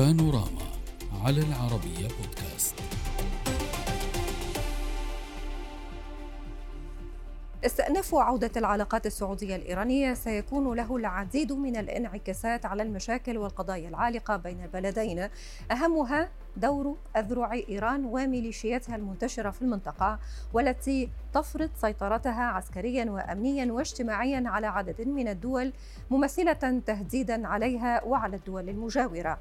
بانوراما على العربية بودكاست. استئناف عودة العلاقات السعودية الإيرانية سيكون له العديد من الانعكاسات على المشاكل والقضايا العالقة بين البلدين أهمها دور أذرع إيران وميليشياتها المنتشرة في المنطقة والتي تفرض سيطرتها عسكريا وأمنيا واجتماعيا على عدد من الدول ممثلة تهديدا عليها وعلى الدول المجاورة.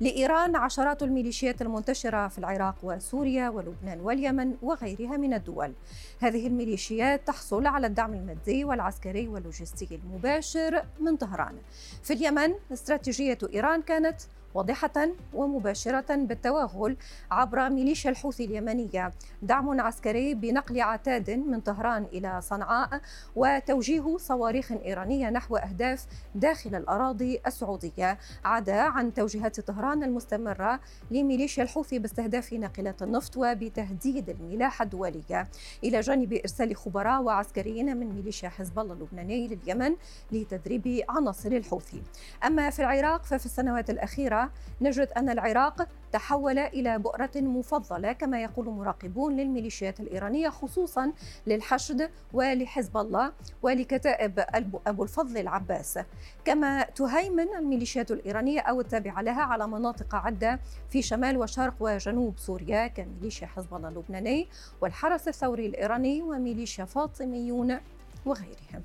لإيران عشرات الميليشيات المنتشرة في العراق وسوريا ولبنان واليمن وغيرها من الدول. هذه الميليشيات تحصل على الدعم المادي والعسكري واللوجستي المباشر من طهران. في اليمن استراتيجية إيران كانت واضحة ومباشرة بالتوغل عبر ميليشيا الحوثي اليمنية. دعم عسكري بنقل عتاد من طهران إلى صنعاء وتوجيه صواريخ إيرانية نحو أهداف داخل الأراضي السعودية. عدا عن توجيهات طهران المستمرة لميليشيا الحوثي باستهداف ناقلات النفط وبتهديد الملاحة الدولية. إلى جانب إرسال خبراء وعسكريين من ميليشيا حزب الله اللبناني لليمن لتدريب عناصر الحوثي. أما في العراق ففي السنوات الأخيرة نجد أن العراق تحول إلى بؤرة مفضلة كما يقول مراقبون للميليشيات الإيرانية خصوصا للحشد ولحزب الله ولكتائب أبو الفضل العباس. كما تهيمن الميليشيات الإيرانية أو التابعة لها على مناطق عدة في شمال وشرق وجنوب سوريا كميليشيا حزب الله اللبناني والحرس الثوري الإيراني وميليشيا فاطميون وغيرهم.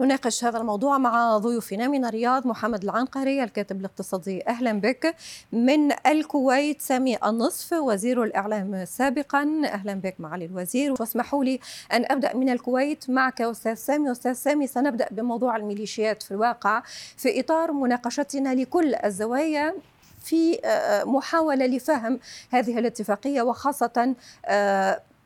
نناقش هذا الموضوع مع ضيوفنا من الرياض محمد العنقري الكاتب الاقتصادي. أهلا بك. من الكويت سامي النصف وزير الإعلام سابقا. أهلا بك معالي الوزير. واسمحوا لي أن أبدأ من الكويت معك أستاذ سامي. أستاذ سامي سنبدأ بموضوع الميليشيات في الواقع. في إطار مناقشتنا لكل الزوايا في محاولة لفهم هذه الاتفاقية وخاصة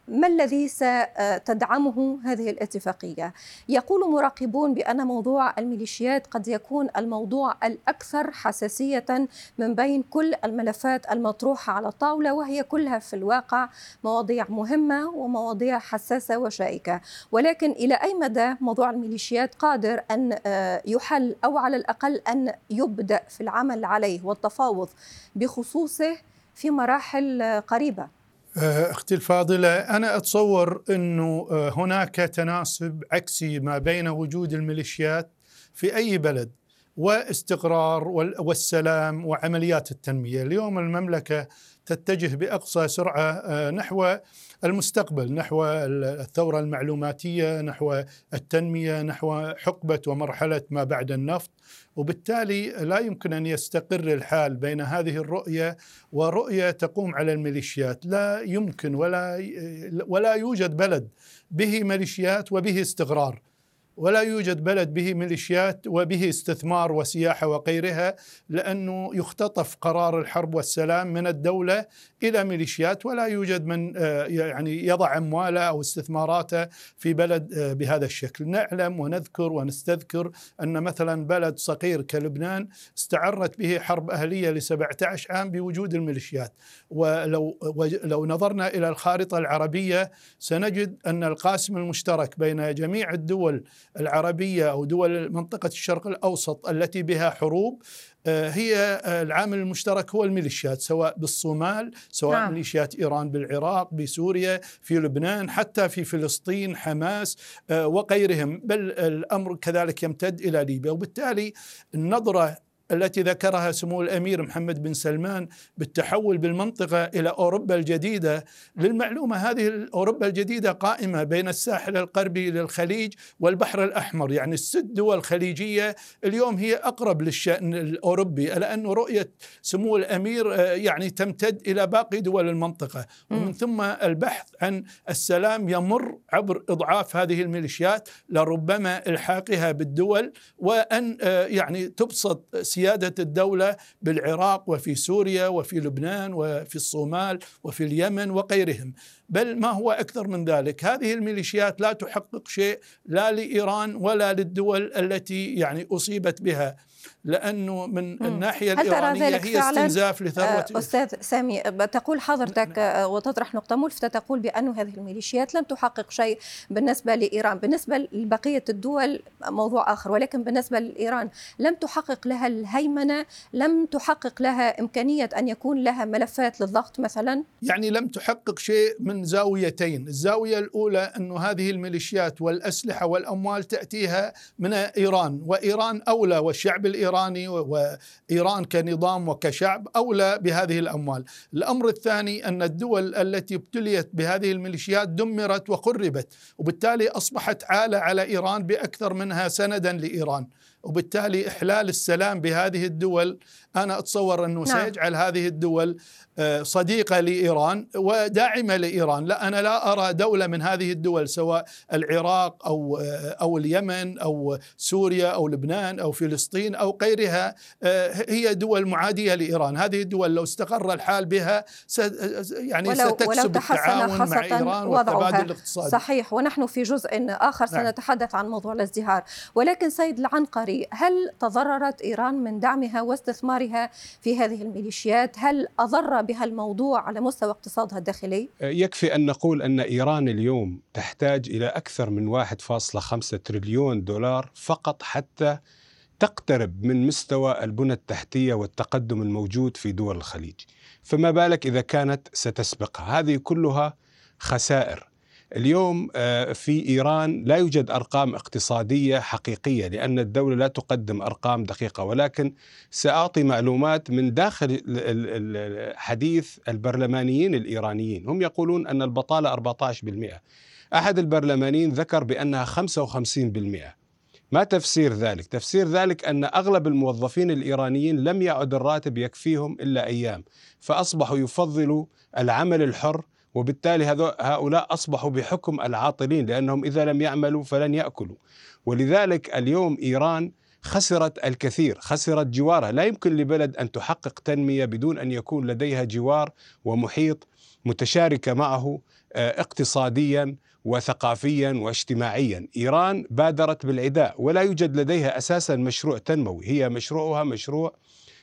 ما الذي ستدعمه هذه الاتفاقية؟ يقول مراقبون بأن موضوع الميليشيات قد يكون الموضوع الأكثر حساسية من بين كل الملفات المطروحة على الطاولة وهي كلها في الواقع مواضيع مهمة ومواضيع حساسة وشائكة، ولكن إلى أي مدى موضوع الميليشيات قادر أن يحل أو على الأقل أن يبدأ في العمل عليه والتفاوض بخصوصه في مراحل قريبة؟ أختي الفاضلة أنا أتصور إنه هناك تناسب عكسي ما بين وجود الميليشيات في أي بلد واستقرار والسلام وعمليات التنمية، اليوم المملكة تتجه بأقصى سرعة نحو المستقبل، نحو الثورة المعلوماتية، نحو التنمية، نحو حقبة ومرحلة ما بعد النفط، وبالتالي لا يمكن أن يستقر الحال بين هذه الرؤية ورؤية تقوم على الميليشيات، لا يمكن ولا ولا يوجد بلد به ميليشيات وبه استقرار. ولا يوجد بلد به ميليشيات وبه استثمار وسياحة وغيرها لأنه يختطف قرار الحرب والسلام من الدولة إلى ميليشيات ولا يوجد من يعني يضع أمواله أو استثماراته في بلد بهذا الشكل، نعلم ونذكر ونستذكر أن مثلا بلد صغير كلبنان استعرت به حرب أهلية ل 17 عام بوجود الميليشيات، ولو لو نظرنا إلى الخارطة العربية سنجد أن القاسم المشترك بين جميع الدول العربية أو دول منطقة الشرق الأوسط التي بها حروب هي العامل المشترك هو الميليشيات سواء بالصومال سواء نعم. ميليشيات إيران بالعراق بسوريا في لبنان حتى في فلسطين حماس وغيرهم بل الأمر كذلك يمتد إلى ليبيا وبالتالي النظرة التي ذكرها سمو الأمير محمد بن سلمان بالتحول بالمنطقة إلى أوروبا الجديدة، للمعلومة هذه أوروبا الجديدة قائمة بين الساحل الغربي للخليج والبحر الأحمر، يعني الست دول خليجية. اليوم هي أقرب للشأن الأوروبي، لأن رؤية سمو الأمير يعني تمتد إلى باقي دول المنطقة، ومن ثم البحث عن السلام يمر عبر إضعاف هذه الميليشيات لربما إلحاقها بالدول وأن يعني تبسط سيادة الدولة بالعراق وفي سوريا وفي لبنان وفي الصومال وفي اليمن وغيرهم. بل ما هو أكثر من ذلك؟ هذه الميليشيات لا تحقق شيء لا لإيران ولا للدول التي يعني أصيبت بها. لأنه من. الناحية هل ترى الإيرانية ذلك هي فعلاً؟ استنزاف لثروة آه، أستاذ سامي تقول حضرتك آه، وتطرح نقطة ملفتة تقول بأن هذه الميليشيات لم تحقق شيء بالنسبة لإيران بالنسبة لبقية الدول موضوع آخر ولكن بالنسبة لإيران لم تحقق لها الهيمنة لم تحقق لها إمكانية أن يكون لها ملفات للضغط مثلا يعني لم تحقق شيء من زاويتين الزاوية الأولى أن هذه الميليشيات والأسلحة والأموال تأتيها من إيران وإيران أولى والشعب الإيراني وإيران كنظام وكشعب أولى بهذه الأموال. الأمر الثاني أن الدول التي ابتليت بهذه الميليشيات دمرت وخربت وبالتالي أصبحت عالة على إيران بأكثر منها سندا لإيران. وبالتالي إحلال السلام بهذه الدول أنا أتصور أنه نعم. سيجعل هذه الدول آه، صديقة لإيران وداعمة لإيران لا أنا لا أرى دولة من هذه الدول سواء العراق أو آه، أو اليمن أو سوريا أو لبنان أو فلسطين أو غيرها آه، هي دول معادية لإيران هذه الدول لو استقر الحال بها يعني ولو- ولو ستكسب تحسن التعاون مع إيران وضعها. والتبادل الاقتصادي صحيح ونحن في جزء آخر نعم. سنتحدث عن موضوع الازدهار ولكن سيد العنقري هل تضررت إيران من دعمها واستثمارها في هذه الميليشيات؟ هل أضر بها الموضوع على مستوى اقتصادها الداخلي؟ يكفي أن نقول أن إيران اليوم تحتاج إلى أكثر من 1.5 تريليون دولار فقط حتى تقترب من مستوى البنى التحتية والتقدم الموجود في دول الخليج. فما بالك إذا كانت ستسبقها؟ هذه كلها خسائر. اليوم آه، في إيران لا يوجد أرقام اقتصادية حقيقية لأن الدولة لا تقدم أرقام دقيقة ولكن سأعطي معلومات من داخل حديث البرلمانيين الإيرانيين. هم يقولون أن البطالة 14% أحد البرلمانيين ذكر بأنها 55% ما تفسير ذلك؟ تفسير ذلك أن أغلب الموظفين الإيرانيين لم يعد الراتب يكفيهم إلا أيام فأصبحوا يفضلوا العمل الحر وبالتالي هؤلاء أصبحوا بحكم العاطلين لأنهم إذا لم يعملوا فلن يأكلوا. ولذلك اليوم إيران خسرت الكثير خسرت جوارها. لا يمكن لبلد أن تحقق تنمية بدون أن يكون لديها جوار ومحيط متشاركة معه آه، اقتصاديا وثقافيا واجتماعيا. إيران بادرت بالعداء ولا يوجد لديها أساسا مشروع تنموي. هي مشروعها مشروع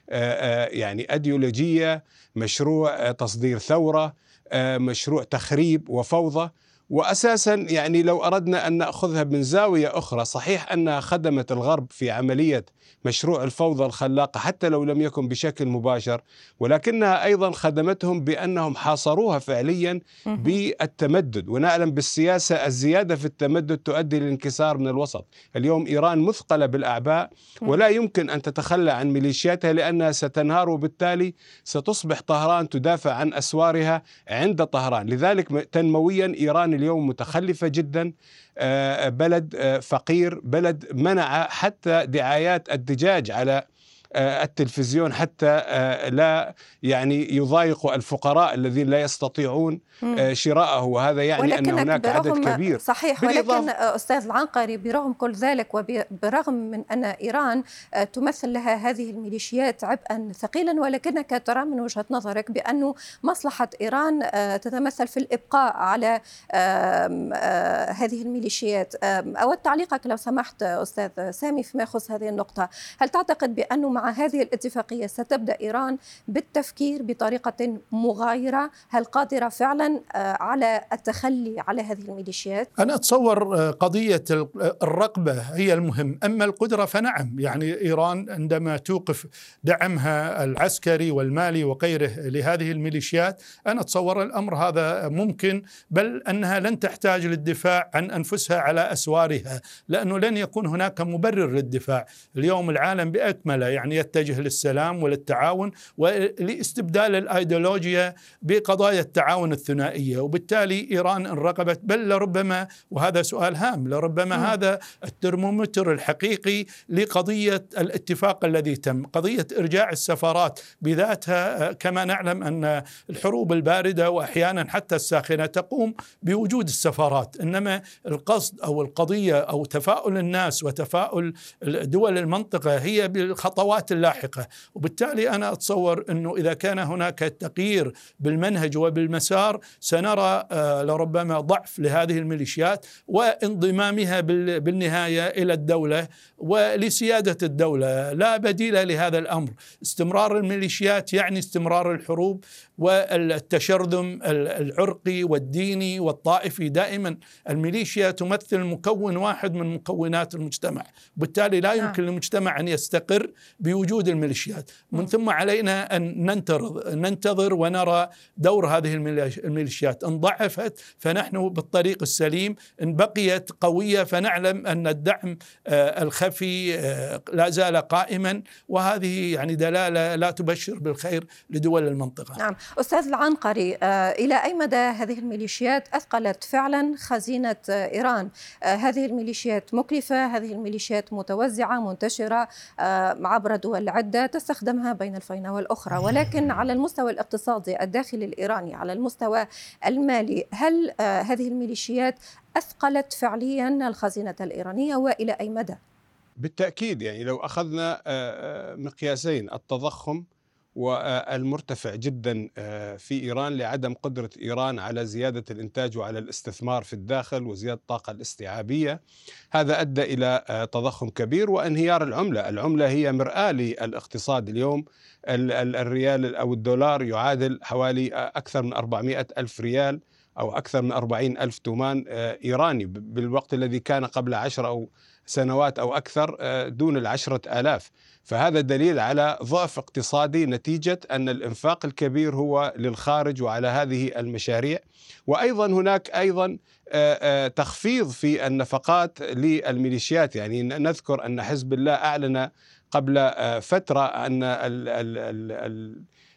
آه، آه، يعني ايديولوجيه مشروع تصدير ثورة آه، مشروع تخريب وفوضى واساسا يعني لو أردنا أن نأخذها من زاوية أخرى صحيح أنها خدمت الغرب في عملية مشروع الفوضى الخلاقة حتى لو لم يكن بشكل مباشر ولكنها أيضا خدمتهم بأنهم حاصروها فعليا بالتمدد. ونعلم بالسياسة الزيادة في التمدد تؤدي للانكسار من الوسط. اليوم إيران مثقلة بالأعباء ولا يمكن أن تتخلى عن ميليشياتها لأنها ستنهار وبالتالي ستصبح طهران تدافع عن أسوارها عند طهران. لذلك تنمويا إيران اليوم متخلفة جدا آه، بلد آه، فقير بلد منع حتى دعايات الدجاج على آه، التلفزيون حتى آه، لا يعني يضايق الفقراء الذين لا يستطيعون آه، شراءه. وهذا يعني أن هناك عدد كبير. صحيح ولكن آه، أستاذ العنقري برغم كل ذلك وبرغم من أن إيران آه، تمثل لها هذه الميليشيات عبئا ثقيلا ولكنك ترى من وجهة نظرك بأن مصلحة إيران آه، تتمثل في الإبقاء على آه، هذه الميليشيات. أود تعليقك لو سمحت آه، أستاذ سامي فيما يخص هذه النقطة. هل تعتقد بأنه مع هذه الاتفاقية ستبدأ إيران بالتفكير بطريقة مغايرة. هل قادرة فعلا آه، على التخلي على هذه الميليشيات؟ أنا أتصور آه، قضية ال- الرقبة هي المهم. أما القدرة فنعم. يعني إيران عندما توقف دعمها العسكري والمالي وغيره لهذه الميليشيات أنا أتصور الأمر هذا ممكن بل أنها لن تحتاج للدفاع عن أنفسها على أسوارها لأنه لن يكون هناك مبرر للدفاع. اليوم العالم بأكمله. يعني يتجه للسلام وللتعاون ولاستبدال الأيديولوجيا بقضايا التعاون الثنائية. وبالتالي إيران إن رغبت بل لربما وهذا سؤال هام لربما مم. هذا الترمومتر الحقيقي لقضية الاتفاق الذي تم قضية إرجاع السفارات بذاتها. آه، كما نعلم أن الحروب الباردة وأحيانا حتى الساخنة تقوم بوجود السفارات. إنما القصد أو القضية أو تفاؤل الناس وتفاؤل دول المنطقة هي بالخطوات الخطوات اللاحقة. وبالتالي أنا أتصور أنه إذا كان هناك تغيير بالمنهج وبالمسار سنرى آه، لربما ضعف لهذه الميليشيات وانضمامها بالنهاية إلى الدولة ولسيادة الدولة. لا بديل لهذا الأمر. استمرار الميليشيات يعني استمرار الحروب والتشرذم العرقي والديني والطائفي. دائما الميليشيا تمثل مكون واحد من مكونات المجتمع. وبالتالي لا يمكن نعم. للمجتمع أن يستقر بوجود الميليشيات. من ثم علينا أن ننتظر ننتظر ونرى دور هذه الميليشيات. إن ضعفت فنحن بالطريق السليم. إن بقيت قوية فنعلم أن الدعم آه، الخفي آه، لا زال قائما. وهذه يعني دلالة لا تبشر بالخير لدول المنطقة. نعم. أستاذ العنقري آه، إلى أي مدى هذه الميليشيات أثقلت فعلا خزينة إيران؟ هذه الميليشيات مكلفة هذه الميليشيات متوزعة منتشرة عبر دول عدة تستخدمها بين الفينة والأخرى ولكن على المستوى الاقتصادي الداخلي الإيراني على المستوى المالي هل هذه الميليشيات أثقلت فعليا الخزينة الإيرانية وإلى أي مدى؟ بالتأكيد يعني لو أخذنا مقياسين التضخم والمرتفع جدا آه، في إيران لعدم قدرة إيران على زيادة الإنتاج وعلى الاستثمار في الداخل وزيادة الطاقة الاستيعابية. هذا أدى إلى آه، تضخم كبير وانهيار العملة، العملة هي مرآة للاقتصاد اليوم. الريال أو الدولار يعادل حوالي آه، أكثر من 400 ألف ريال. أو أكثر من 40 ألف تومان إيراني بالوقت الذي كان قبل عشر أو سنوات أو أكثر دون العشرة آلاف. فهذا دليل على ضعف اقتصادي نتيجة أن الإنفاق الكبير هو للخارج وعلى هذه المشاريع. وأيضا هناك أيضا تخفيض في النفقات للميليشيات. يعني نذكر أن حزب الله أعلن قبل فترة أن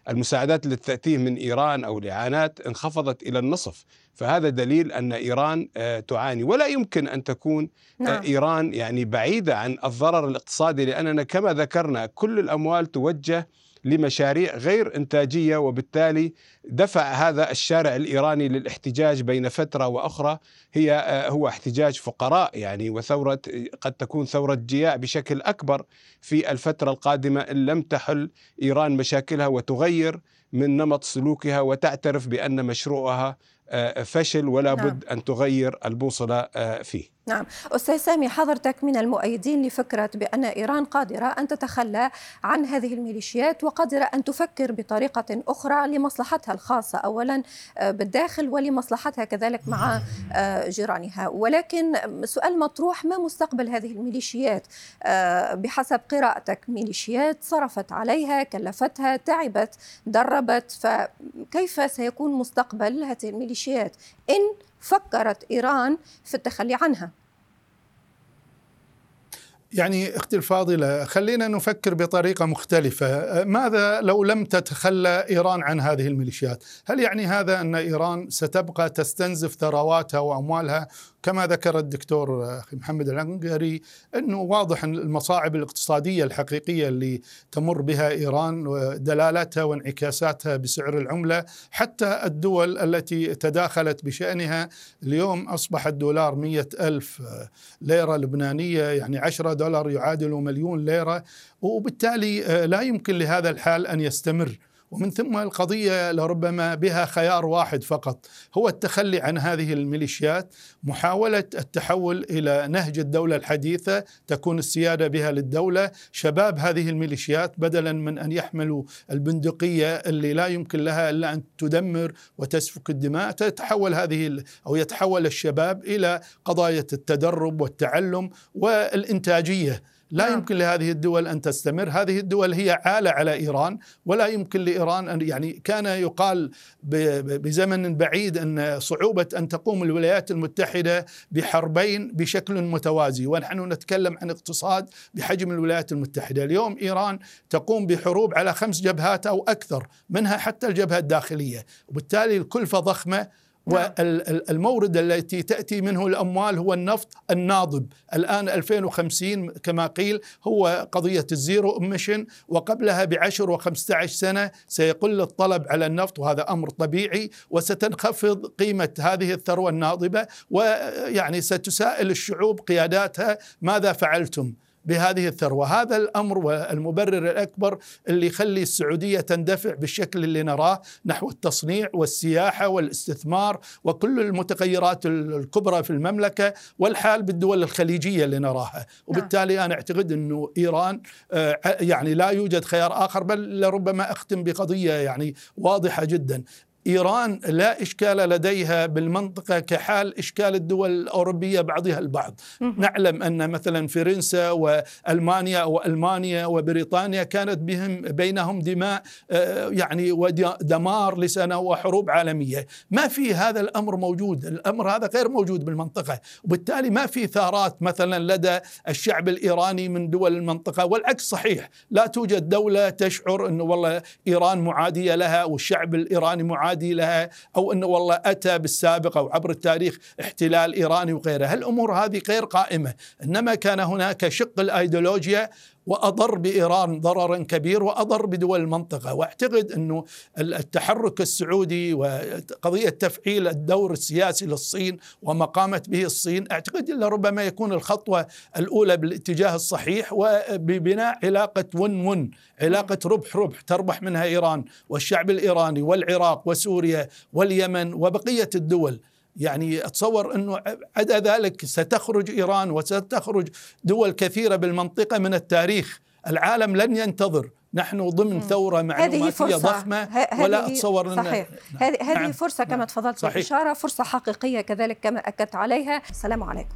المساعدات التي تأتيه من إيران أو الإعانات انخفضت إلى النصف فهذا دليل أن إيران آه، تعاني ولا يمكن أن تكون آه، نعم. إيران يعني بعيدة عن الضرر الاقتصادي لأننا كما ذكرنا كل الأموال توجه لمشاريع غير إنتاجية وبالتالي دفع هذا الشارع الإيراني للاحتجاج بين فترة وأخرى هي آه، هو احتجاج فقراء يعني وثورة قد تكون ثورة جياع بشكل أكبر في الفترة القادمة إن لم تحل إيران مشاكلها وتغير من نمط سلوكها وتعترف بأن مشروعها آه، فشل ولا نعم. بد أن تغير البوصلة آه، فيه نعم. أستاذ سامي حضرتك من المؤيدين لفكرة بأن إيران قادرة أن تتخلى عن هذه الميليشيات وقادرة أن تفكر بطريقة أخرى لمصلحتها الخاصة أولا آه، بالداخل ولمصلحتها كذلك مع آه، جيرانها. ولكن سؤال مطروح ما مستقبل هذه الميليشيات؟ آه، بحسب قراءتك ميليشيات صرفت عليها كلفتها تعبت دربت فكيف سيكون مستقبل هذه الميليشيات إن فكرت إيران في التخلي عنها؟ يعني أختي الفاضلة خلينا نفكر بطريقة مختلفة، ماذا لو لم تتخلى إيران عن هذه الميليشيات؟ هل يعني هذا أن إيران ستبقى تستنزف ثرواتها وأموالها كما ذكر الدكتور أخي محمد العنقري أنه واضح أن المصاعب الاقتصادية الحقيقية اللي تمر بها إيران ودلالاتها وانعكاساتها بسعر العملة حتى الدول التي تداخلت بشأنها اليوم اصبح الدولار مية ألف ليرة لبنانية يعني 10 دولار يعادل مليون ليرة وبالتالي لا يمكن لهذا الحال أن يستمر. ومن ثم القضية لربما بها خيار واحد فقط. هو التخلي عن هذه الميليشيات محاولة التحول إلى نهج الدولة الحديثة تكون السيادة بها للدولة. شباب هذه الميليشيات بدلا من أن يحملوا البندقية اللي لا يمكن لها إلا أن تدمر وتسفك الدماء تتحول هذه أو يتحول الشباب إلى قضايا التدرب والتعلم والإنتاجية. لا نعم. يمكن لهذه الدول أن تستمر، هذه الدول هي عالة على إيران ولا يمكن لإيران ان يعني كان يقال بزمن بعيد أن صعوبة أن تقوم الولايات المتحدة بحربين بشكل متوازي، ونحن نتكلم عن اقتصاد بحجم الولايات المتحدة، اليوم إيران تقوم بحروب على خمس جبهات أو أكثر، منها حتى الجبهة الداخلية، وبالتالي الكلفة ضخمة. والمورد التي تأتي منه الأموال هو النفط الناضب. الآن 2050 كما قيل هو قضية ال zero emission وقبلها بعشر و15 سنة سيقل الطلب على النفط وهذا أمر طبيعي وستنخفض قيمة هذه الثروة الناضبة ويعني ستسائل الشعوب قياداتها ماذا فعلتم؟ بهذه الثروة، هذا الأمر والمبرر الأكبر اللي يخلي السعودية تندفع بالشكل اللي نراه نحو التصنيع والسياحة والاستثمار وكل المتغيرات الكبرى في المملكة والحال بالدول الخليجية اللي نراها، وبالتالي أنا أعتقد أنه إيران آه، يعني لا يوجد خيار آخر بل لربما أختم بقضية يعني واضحة جدا. إيران لا إشكال لديها بالمنطقة كحال إشكال الدول الأوروبية بعضها البعض. نعلم أن مثلا فرنسا وألمانيا وألمانيا وبريطانيا كانت بهم بينهم دماء آه، يعني ودمار لسنه وحروب عالمية. ما في هذا الأمر موجود. الأمر هذا غير موجود بالمنطقة. وبالتالي ما في ثارات مثلا لدى الشعب الإيراني من دول المنطقة. والعكس صحيح. لا توجد دولة تشعر إنه والله إيران معادية لها والشعب الإيراني معادي معادي لها أو أنه والله أتى بالسابق أو عبر التاريخ احتلال إيراني وغيره، هالامور هذه غير قائمة، إنما كان هناك شق الأيديولوجيا وأضر بإيران ضررا كبير وأضر بدول المنطقة. وأعتقد أنه التحرك السعودي وقضية تفعيل الدور السياسي للصين وما قامت به الصين أعتقد ربما يكون الخطوة الأولى بالاتجاه الصحيح وببناء علاقة ون ون علاقة ربح ربح تربح منها إيران والشعب الإيراني والعراق وسوريا واليمن وبقية الدول. يعني اتصور إنه عدا ذلك ستخرج إيران وستخرج دول كثيرة بالمنطقة من التاريخ. العالم لن ينتظر. نحن ضمن ثورة معلوماتية فرصة. ضخمة ولا أتصور أن صحيح. هذه هذه نعم. فرصة كما نعم. تفضلت الإشارة فرصة حقيقية كذلك كما أكدت عليها. السلام عليكم.